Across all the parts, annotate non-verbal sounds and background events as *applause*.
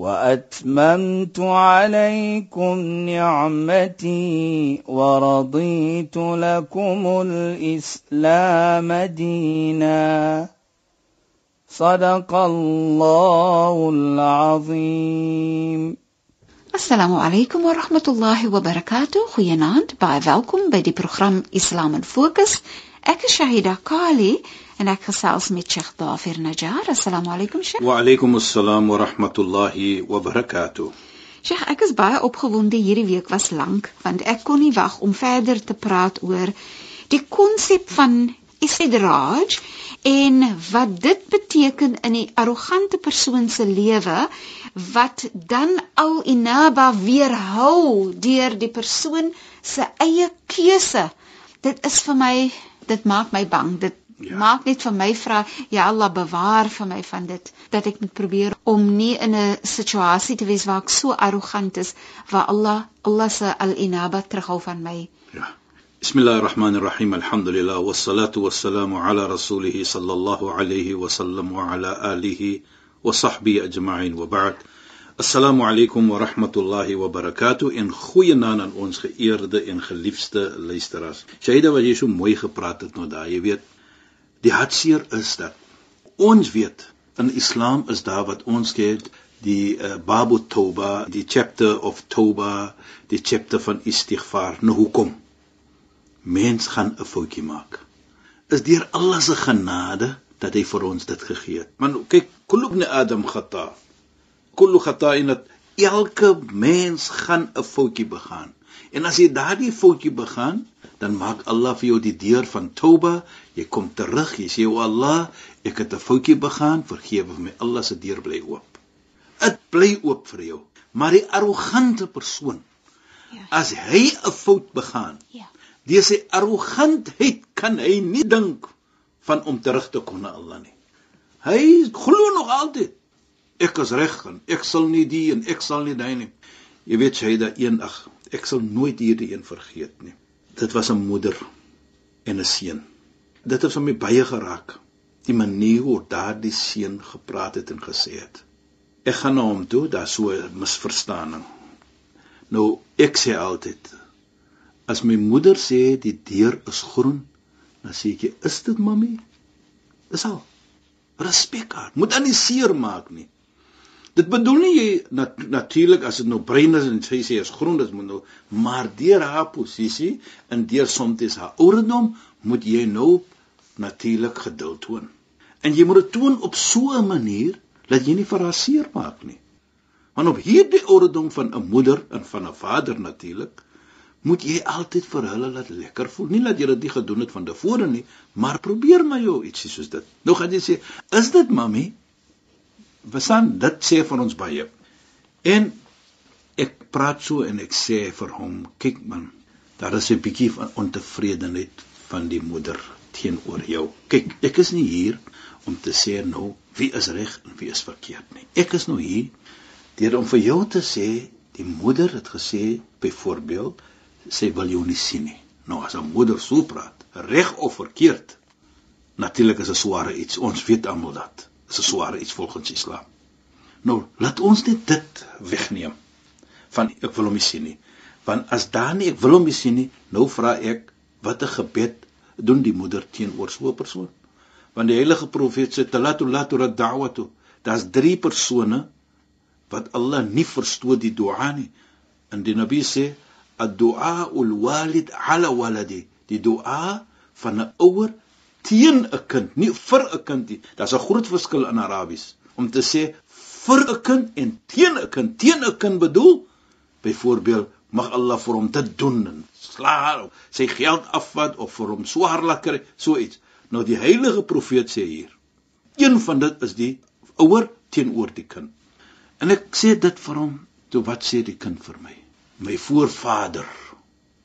واتممت عليكم نعمتي ورضيت لكم الاسلام دينا صدق الله العظيم Assalamu alaykum wa rahmatullahi wa barakatuh. Goeienaand, baie welkom by die program Islam in Fokus. Ek is Shahida Kali en ek gesels met Sheikh Dafir Najjar. Assalamu alaykum Sheikh. Wa alaykum assalam wa rahmatullahi wa barakatuh. Sheikh, ek is baie opgewonde hierdie week was lank want ek kon nie wag om verder te praat oor die konsep van istidraj en wat dit beteken in die arrogante persoon se lewe wat dan al inaba weerhou deur die persoon se eie keuse. Dit is vir my, dit maak my bang. Dit ja. maak net vir my vra, ja Allah bewaar vir my van dit dat ek moet probeer om nie in 'n situasie te wees waar ek so arrogant is waar Allah Allah se al-inaba terughou van my. Ja. بسم الله الرحمن الرحيم الحمد لله والصلاة والسلام على رسوله صلى الله عليه وسلم وعلى آله وصحبه أجمعين وبعد السلام عليكم ورحمة الله وبركاته en goeie naam aan ons geëerde en geliefde luisteraars. Shaida wat jy so mooi gepraat het nou daai, jy weet, die hartseer is dat ons weet in Islam is daar wat ons ken die uh, Babu Toba, die chapter of Toba, die chapter van istighfar. Nou hoekom? mens gaan 'n foutjie maak. Is deur Allah se genade dat hy vir ons dit gegee het. Man kyk, kullu ibn Adam khata. Kullu khata'in elke mens gaan 'n foutjie begaan. En as jy daardie foutjie begaan, dan maak Allah vir jou die deur van Tauba. Jy kom terug, jy sê o Allah, ek het 'n foutjie begaan, vergewe my. Allah se deur bly oop. Dit bly oop vir jou. Maar die arrogante persoon, ja. as hy 'n fout begaan, ja Deur sy arrogantheid kan hy nie dink van om terug te kom na Allah nie. Hy glo nog altyd ek is reg en ek sal nie die en ek sal nie daai nie. Jy weet hy da eendag ek sal nooit hierdie een vergeet nie. Dit was 'n moeder en 'n seun. Dit het vir my baie geraak. Die manier hoe daardie seun gepraat het en gesê het. Ek gaan na hom toe, daar so 'n misverstaaning. Nou ek sê altyd As my moeder sê die deur is groen, dan sê ek, "Is dit mami?" Dis al. Respek haar. Moet aan nie seer maak nie. Dit bedoel nie jy nat, natuurlik as dit nou bruin is en sy sê is groen, dit moet nou maar deur haar posisie en deur soms haar ouderdom moet jy nou natuurlik geduld toon. En jy moet dit toon op so 'n manier dat jy nie vir haar seer maak nie. Want op hierdie ouderdom van 'n moeder en van 'n vader natuurlik moet jy altyd vir hulle laat lekker voel. Nie dat jy dit nie gedoen het van tevore nie, maar probeer maar jou ietsie soos dit. Nou gaan jy sê, "Is dit mami?" Wesan dit sê van ons baie. En ek praat so en ek sê vir hom, "Kyk man, daar is 'n bietjie van ontevredenheid van die moeder teenoor jou. Kyk, ek is nie hier om te sê nou wie is reg en wie is verkeerd nie. Ek is nou hier deur om vir jou te sê die moeder het gesê byvoorbeeld sê wil jou nie sien nie. Nou as 'n moeder so praat, reg of verkeerd, natuurlik is 'n sware iets. Ons weet almal dat. Is 'n sware iets volgens Islam. Nou, laat ons net dit wegneem van ek wil hom nie sien nie. Want as daar nie ek wil hom nie sien nie, nou vra ek watter gebed doen die moeder teenoor so 'n persoon? Want die heilige profeet sê talatu latu rad'awatu. Daar's drie persone wat Allah nie verstoot die dua nie. En die Nabi sê ad-du'a ul-walid ala waladi die du'a van 'n ouer teen 'n kind nie vir 'n kind nie. Daar's 'n groot verskil in Arabies. Om te sê vir 'n kind en teen 'n kind. Teen 'n kind bedoel byvoorbeeld mag Allah vir hom dit doen en slaag sy geld afvat of vir hom swaar lekker so iets. Nou die heilige profeet sê hier een van dit is die ouer teenoor die kind. En ek sê dit vir hom toe wat sê die kind vir my? My voorvader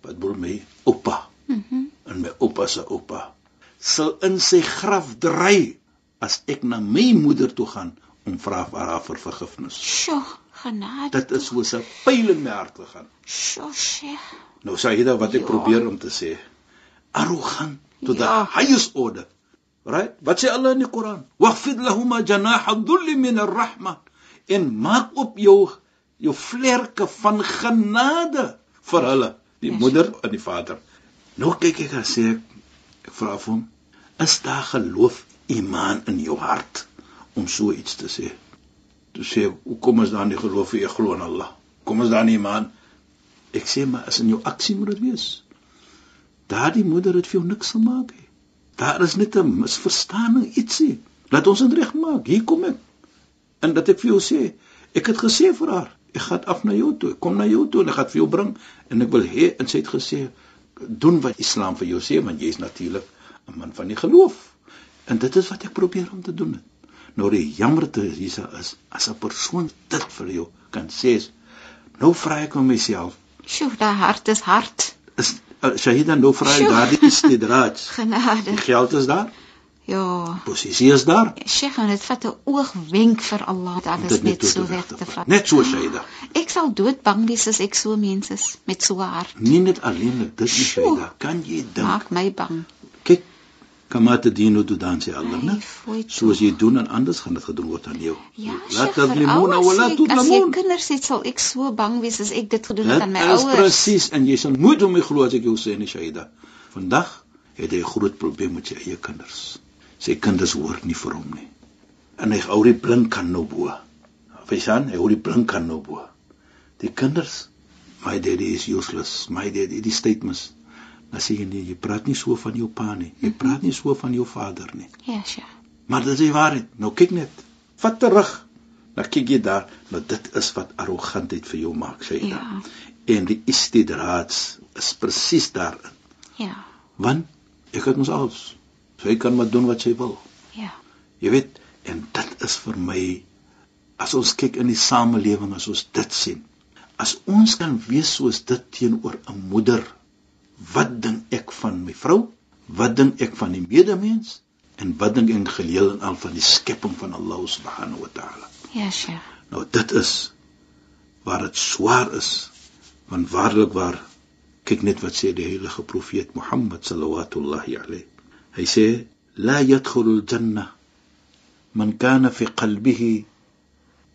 wat bedoel my oupa Mhm. Mm en my oupa se oupa sal in sy graf dry as ek na my moeder toe gaan om vra vir haar vir vergifnis. Sjoe, genade. Dit is soos 'n pyl in my hart gegaan. Sjoe, Sheikh. Nou sê jy dat wat ek Ja. probeer om te sê. Arrogant tot Ja. the highest order. Right? Wat sê Allah in die Koran? Waghfid lahum janaha dhulli min ar-rahma. En maak op jou jou vlerke van genade vir hulle, die Yes. moeder en die vader. Nou kyk ek en sê ek, ek vra vir hom, is daar geloof, iman in jou hart om so iets te sê? Toe sê ek, hoekom is daar nie geloof vir ek glo in Allah? Kom daar nie iman? Ek sê maar as in jou aksie moet dit wees. Daardie moeder het vir jou niks gemaak nie. Daar is net 'n misverstaaning ietsie. Laat ons dit regmaak. Hier kom ek. En dat ek vir jou sê, ek het gesê vir haar, ek gaan af na jou toe. Ek kom na jou toe en ek gaan vir jou bring en ek wil hê en sy het gesê doen wat Islam vir jou sê want jy is natuurlik 'n man van die geloof. En dit is wat ek probeer om te doen. Het. Nou die jammerte hierse is as 'n persoon dit vir jou kan sê, is, nou vra ek hom myself, Sjoe, daai hart is hard. is uh, Shahida nou vra ek daardie istidraj. *laughs* Genade. Die geld is daar, Ja. posisie is daar. Sheikh, en dit vat 'n oogwenk vir Allah dat om dit net toe so weg te vat. Net so Shahida. *gasps* Ek sal doodbang wees as ek so mens is met so 'n hart. Nie net alleenlik dit nie. Shahida. Kan jy dink? Maak my bang. Kama te dien hoe dan sê Allah, Ai, né? fooi toe. Soos jy doen en anders gaan dit gedoen word aan jou. Ja, Laat limona veral wala as ek- tot As jy kinders het, sal ek so bang wees as ek dit gedoen het aan my Dit is ouers. presies en jy sal nooit om my glo as ek jou sê nie Shahida. Vandag het hy 'n groot probleem met sy eie kinders. Sy kinders hoor nie vir hom nie. En hy hou die blink kan nou bo. Verstaan? Hy hou die blink kan nou bo. Die kinders, my daddy is useless. My daddy, die statements. Dan sê jy nee, jy praat nie so van jou pa nie. Jy praat nie so van jou vader nie. Ja, Sheikh. Maar dit is die waarheid. Nou kyk net. Vat terug. Nou kyk jy daar, nou dit is wat arrogantheid vir jou maak, sê jy. Ja. En die istidraats is presies daarin. Ja. Want ek het mos alles. Sy kan maar doen wat sy wil. Ja. Jy weet, en dit is vir my as ons kyk in die samelewing as ons dit sien. As ons kan wees soos dit teenoor 'n moeder, wat dink ek van my vrou? Wat dink ek van die medemens? En wat dink ek geheel en al van die skepping van Allah subhanahu wa ta'ala? Ja, Sheikh. Nou dit is waar dit swaar is. Want waarlik waar kyk net wat sê die heilige profeet Mohammed sallallahu alayhi. Hy sê la yadkhulu al-janna man kana fi qalbihi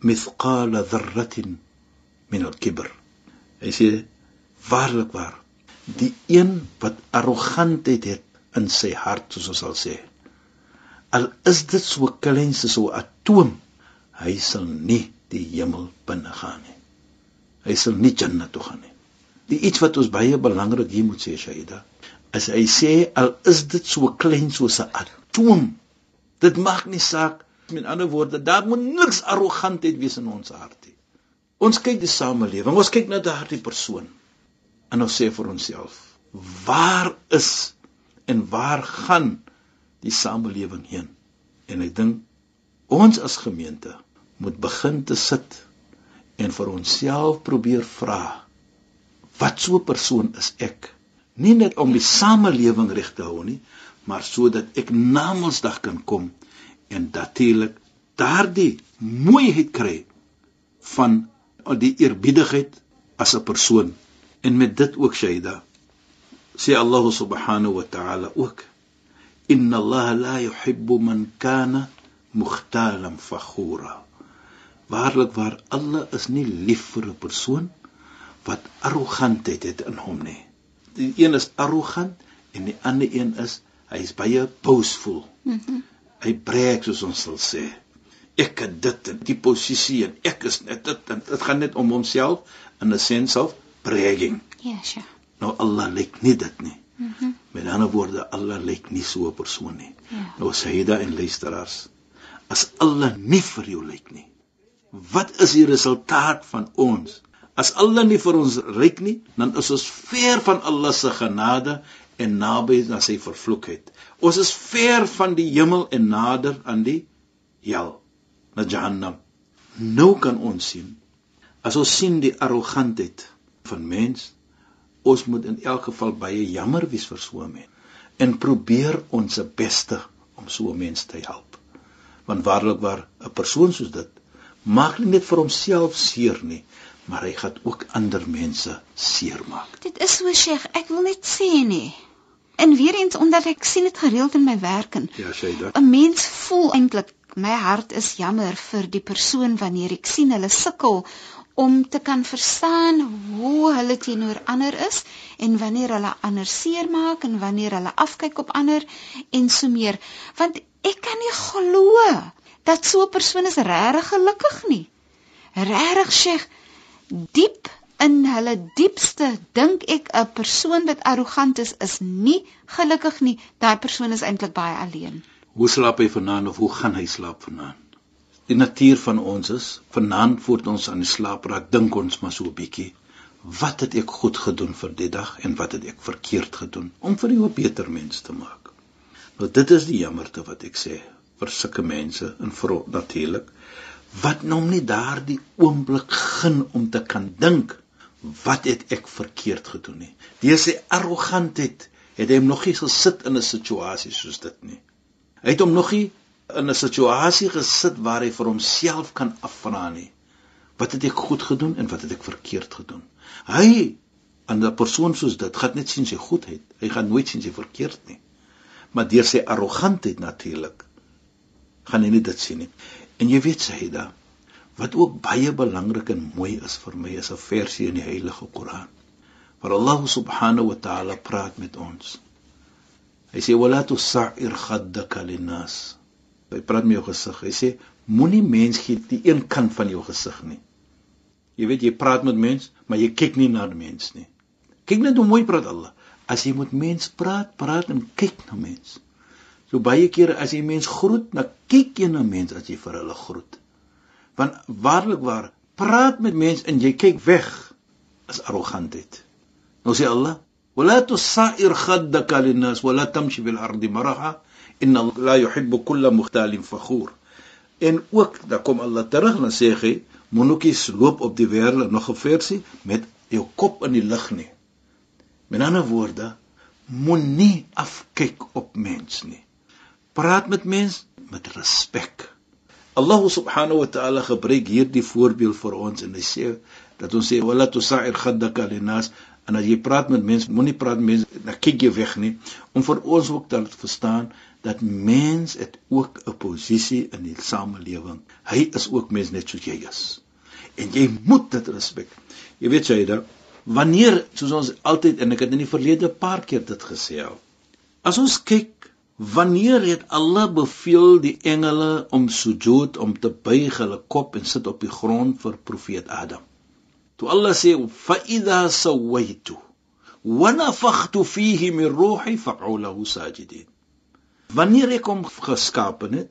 mithqala dharratin min al-kibr. Hy sê waarlik waar die een wat arrogantheid het in sy hart soos ons sal sê. Al is dit so klein soos 'n atoom hy sal nie die hemel binne gaan nie. Hy sal nie Jannah toe gaan nie. Die iets wat ons baie belangrik hier moet sê Shaida, is hy sê al is dit so klein soos 'n atoom, dit maak nie saak. Met ander woorde, daar moet niks arrogantheid wees in ons hart nie. Ons kyk die samelewing, ons kyk na daardie persoon en ons sê vir onsself, waar is en waar gaan die samelewing heen? En ek dink ons as gemeente moet begin te sit en vir onsself probeer vra wat so 'n persoon is ek nie net om die samelewing reg te hou nie maar sodat ek na Mondsdag kan kom en natuurlik daardie mooiheid kry van die eerbiedigheid as 'n persoon en met dit ook Shaida sê Allah subhanahu wa ta'ala ook inna Allah la yuhibbu man kana mukhtalan fakhura. Waarlik waar alle is nie lief vir 'n persoon wat arrogantheid het in hom nie. Die een is arrogant en die ander een is hy is baie boastful. Mm hy breek soos ons sal sê. Ek het dit in die posisie en ek is net dit en dit gaan net om homself in 'n sense of bragging Ja, Sheikh. nou Allah lyk nie dit nie Mhm. met ander woorde Allah lyk nie so 'n persoon nie Ja. nou Sayyida en luisteraars as Allah nie vir jou lyk nie wat is die resultaat van ons as Allah nie vir ons ryk nie dan is ons ver van Allah se genade en naby aan sy vervloekheid ons is ver van die hemel en nader aan die hel na Jahannam nou kan ons sien as ons sien die arrogantheid van mens. Ons moet in elk geval baie jammer wees vir so 'n mens en probeer ons beste om so 'n mens te help. Want waarlik waar 'n persoon soos dit maak nie net vir homself seer nie, maar hy gaan ook ander mense seermaak. Dit is so Sheikh, ek wil net sê nie. En weer eens omdat ek sien dit gereeld in my werk en Ja, sê dit. 'n mens voel eintlik my hart is jammer vir die persoon wanneer ek sien hulle sukkel om te kan verstaan hoe hulle teenoor ander is en wanneer hulle ander seermaak en wanneer hulle afkyk op ander en so meer. Want ek kan nie glo dat so 'n persoon is regtig gelukkig nie. Regtig sê diep in hulle diepste dink ek 'n persoon wat arrogant is is nie gelukkig nie. Daai persoon is eintlik baie alleen. Hoe slaap hy vanaand of hoe gaan hy slaap vanaand? Die natuur van ons is vanaand voordat ons aan die slaap raak, dink ons maar so 'n bietjie, wat het ek goed gedoen vir die dag en wat het ek verkeerd gedoen om vir jou 'n beter mens te maak. Nou dit is die jammerte wat ek sê vir sulke mense en vir natuurlik wat nou nie daardie oomblik gun om te kan dink wat het ek verkeerd gedoen nie. Deur sy arrogantheid het hy hom nog nie gesit in 'n situasie soos dit nie. Hy het hom nog nie in 'n situasie gesit waar hy vir homself kan afvra nie. Wat het ek goed gedoen en wat het ek verkeerd gedoen? Hy aan 'n persoon soos dit gaan net sien sy goedheid. Hy gaan nooit sien sy verkeerd nie. Maar deur sy arrogantheid natuurlik gaan hy nie dit sien nie. En jy weet Saida, wat ook baie belangrik en mooi is vir my is 'n versie in die Heilige Koran. Waar Allah subhanahu wa ta'ala praat met ons. Hy sê wala tusa'ir khaddaka linnas. Hy praat met jou gesig. Hy sê moenie mens gee die een kant van jou gesig nie. Jy weet jy praat met mens, maar jy kyk nie na die mens nie. Kyk net hoe mooi praat Allah. As jy met mens praat, praat en kyk na mens. So baie kere as jy mens groet, dan kyk jy na mens as jy vir hulle groet. Want waarlik waar, praat met mens en jy kyk weg is arrogantheid. Nou sê Allah: "Wala tusair khaddaka lin-nas wala tamshi bil-ardi maraha." inna la yuhibbu kulla mukhtalin fakhur. En ook dan kom Allah terug en sê hy monoekies loop op die wêreld nog 'n versie met jou kop in die lug nie. Met ander woorde, moenie afkyk op mens nie. Praat met mens met respek. Allah subhanahu wa ta'ala gebruik hierdie voorbeeld vir ons en hy sê dat ons sê wala tusair khaddaka linas en as jy praat met mense moenie praat met mense dan kyk jy weg nie om vir ons ook te laat verstaan dat mens het ook 'n posisie in die samelewing hy is ook mens net soos jy is. En jy moet dit respek jy weet jy da wanneer soos ons altyd en ek het in die verlede 'n paar keer dit gesê al as ons kyk wanneer het Allah beveel die engele om sujud om te buig hulle kop en sit op die grond vir profeet Adam? Toe Allah sê fa idha sawaitu wa nafakhtu fihi min ruhi fa'u lahu sajidin wanneer ek hom geskaap het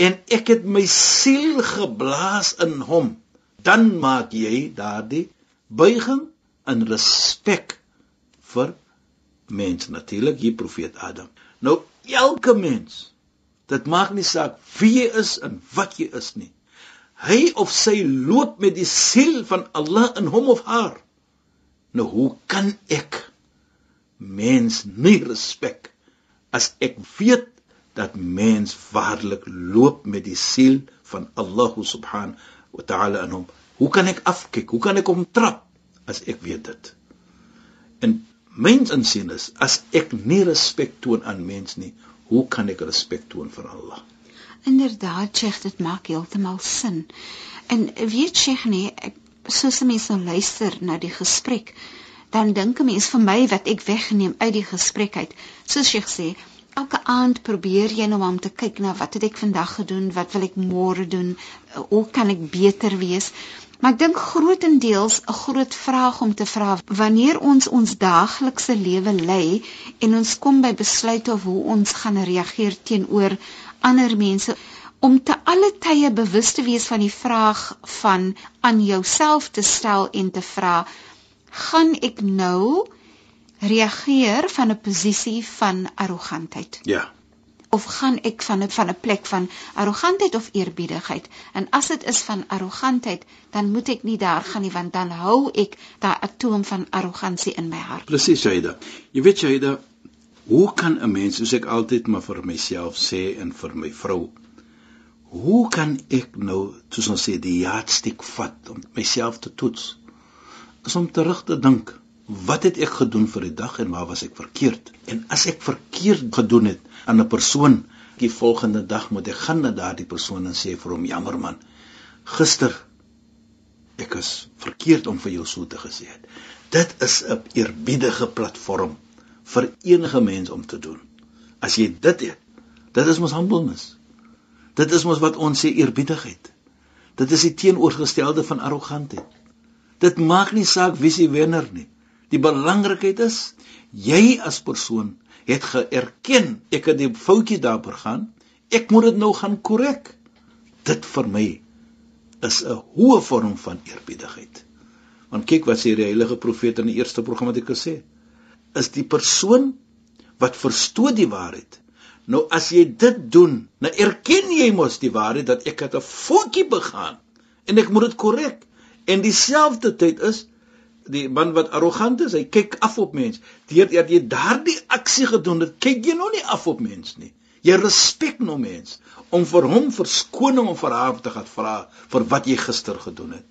en ek het my siel geblaas in hom dan maak jy daardie buiging in respek vir mens. Natuurlik hier profeet Adam. Nou elke mens dit maak nie saak wie jy is en wat jy is nie. Hy of sy loop met die siel van Allah in hom of haar. Nou hoe kan ek mens nie respek as ek weet dat mens waarlik loop met die siel van Allah subhanahu wa ta'ala in hom hoe kan ek afkyk hoe kan ek hom trap as ek weet dit en mens insien is as ek nie respek toon aan mens nie hoe kan ek respek toon vir Allah Inderdaad, Sheikh, dit maak heeltemal sin. En weet Sheikh nee, ek soos 'n mens nou luister na die gesprek, dan dink 'n mens vir my wat ek wegneem uit die gesprek uit. Soos Sheikh sê, elke aand probeer jy nou om te kyk na wat het ek vandag gedoen, wat wil ek môre doen, hoe kan ek beter wees? Maar ek dink grootendeels 'n groot vraag om te vra wanneer ons ons daaglikse lewe lei en ons kom by besluite of hoe ons gaan reageer teenoor ander mense om te alle tye bewus te wees van die vraag van aan jouself te stel en te vra gaan ek nou reageer van 'n posisie van arrogantheid ja of gaan ek van 'n van 'n plek van arrogantheid of eerbiedigheid? En as dit is van arrogantheid, dan moet ek nie daar gaan nie want dan hou ek daai atoom van arrogansie in my hart. Presies, Shaida. Jy weet Shaida, hoe kan 'n mens, soos ek altyd maar vir myself sê en vir my vrou, hoe kan ek nou, soos ons sê, die yardstick vat om myself te toets? Is om terug te dink, wat het ek gedoen vir die dag en waar was ek verkeerd? En as ek verkeerd gedoen het, aan 'n persoon die volgende dag moet ek gaan na daardie persoon en sê vir hom jammer man. Gister ek is verkeerd om vir jou so te gesê het. Dit is 'n eerbiedige platform vir enige mens om te doen. As jy dit het dit is mos humbleness. Dit is mos wat ons sê eerbiedigheid. Dit is die teenoorgestelde van arrogantheid. Dit maak nie saak wie se wenner nie die belangrikheid is jy as persoon het geerken ek het die foutjie daar begaan ek moet dit nou gaan korrek dit vir my is 'n hoë vorm van eerbiedigheid. Want kyk wat sê die heilige profeet in die eerste program wat ek gesê is die persoon wat verstoot die waarheid. Nou as jy dit doen nou erken jy mos die waarheid dat ek het 'n foutjie begaan en ek moet dit korrek en dieselfde tyd is die man wat arrogant is, hy kyk af op mens. Deur dat jy daardie aksie gedoen het, kyk jy nog nie af op mens nie. Jy respek nou mens om vir hom verskoning om vir haar te gaan vra vir wat jy gister gedoen het.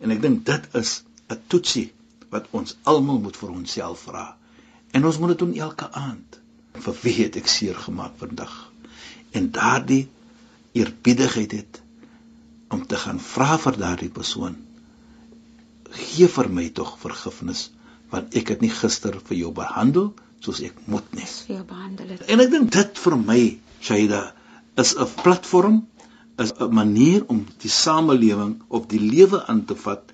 En ek dink dit is 'n toetsie wat ons almal moet vir onsself vra. En ons moet dit doen elke aand. Vir wie het ek seer gemaak vandag? En daardie eerbiedigheid het om te gaan vra vir daardie persoon gee vir my tog vergifnis want ek het nie gister vir jou behandel soos ek moet nie. Jou behandel het. En ek dink dit vir my, Shaida, is 'n platform, is 'n manier om die samelewing of die lewe aan te vat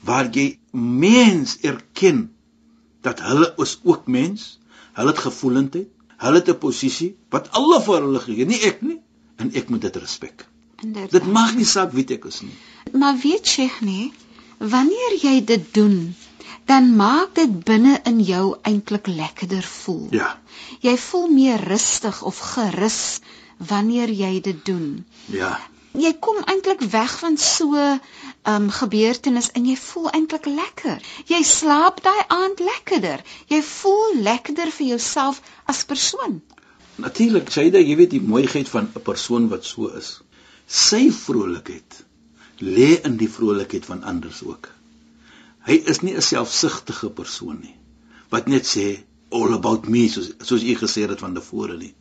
waar jy mens erken dat hulle is ook mens, hulle het gevoelendheid, hulle het 'n posisie wat Allah vir hulle gee, nie ek nie, en ek moet dit respek. Dit mag nie saak wie ek is nie. Maar weet jy nie, wanneer jy dit doen, dan maak dit binne in jou eintlik lekkerder voel. Ja. Jy voel meer rustig of gerus wanneer jy dit doen. Ja. Jy kom eintlik weg van so 'n um, gebeurtenis en jy voel eintlik lekker. Jy slaap daai aand lekkerder. Jy voel lekkerder vir jouself as persoon. Natuurlik, Shaida, jy weet die mooiheid van 'n persoon wat so is. Sy vrolikheid lê in die vrolikheid van ander ook. Hy is nie 'n selfsugtige persoon nie wat net sê all about me soos soos u gesê het van tevore nie.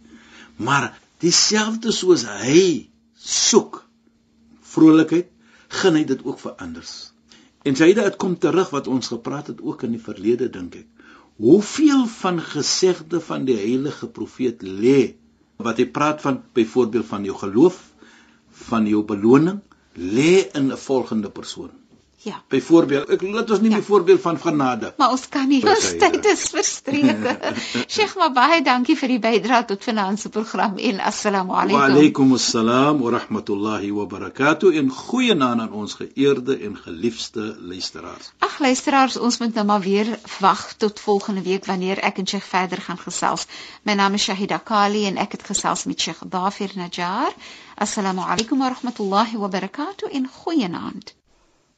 Maar dieselfde soos hy soek vrolikheid, gen hy dit ook vir anders. En Saida het kom terug wat ons gepraat het ook in die verlede dink ek. Hoeveel van gesegde van die heilige profeet lê wat hy praat van byvoorbeeld van jou geloof, van jou beloning, lê in 'n volgende persoon. Ja. Byvoorbeeld, ek laat ons nie ja. 'n voorbeeld van genade. Maar ons kan nie. Ons tyd is verstreke. *laughs* Sheikh, maar baie dankie vir die bydrae tot finansie program en assalamu alaykum. Wa alaykum assalam wa rahmatullahi wa barakatuh en goeie naam aan ons geëerde en geliefde luisteraars. Ag luisteraars, ons moet nou maar weer wag tot volgende week wanneer ek en Sheikh verder gaan gesels. My naam is Shahida Kali en ek het gesels met Sheikh Dafir Najjar. Assalamu alaykum wa rahmatullahi wa barakatuh en goeie naam.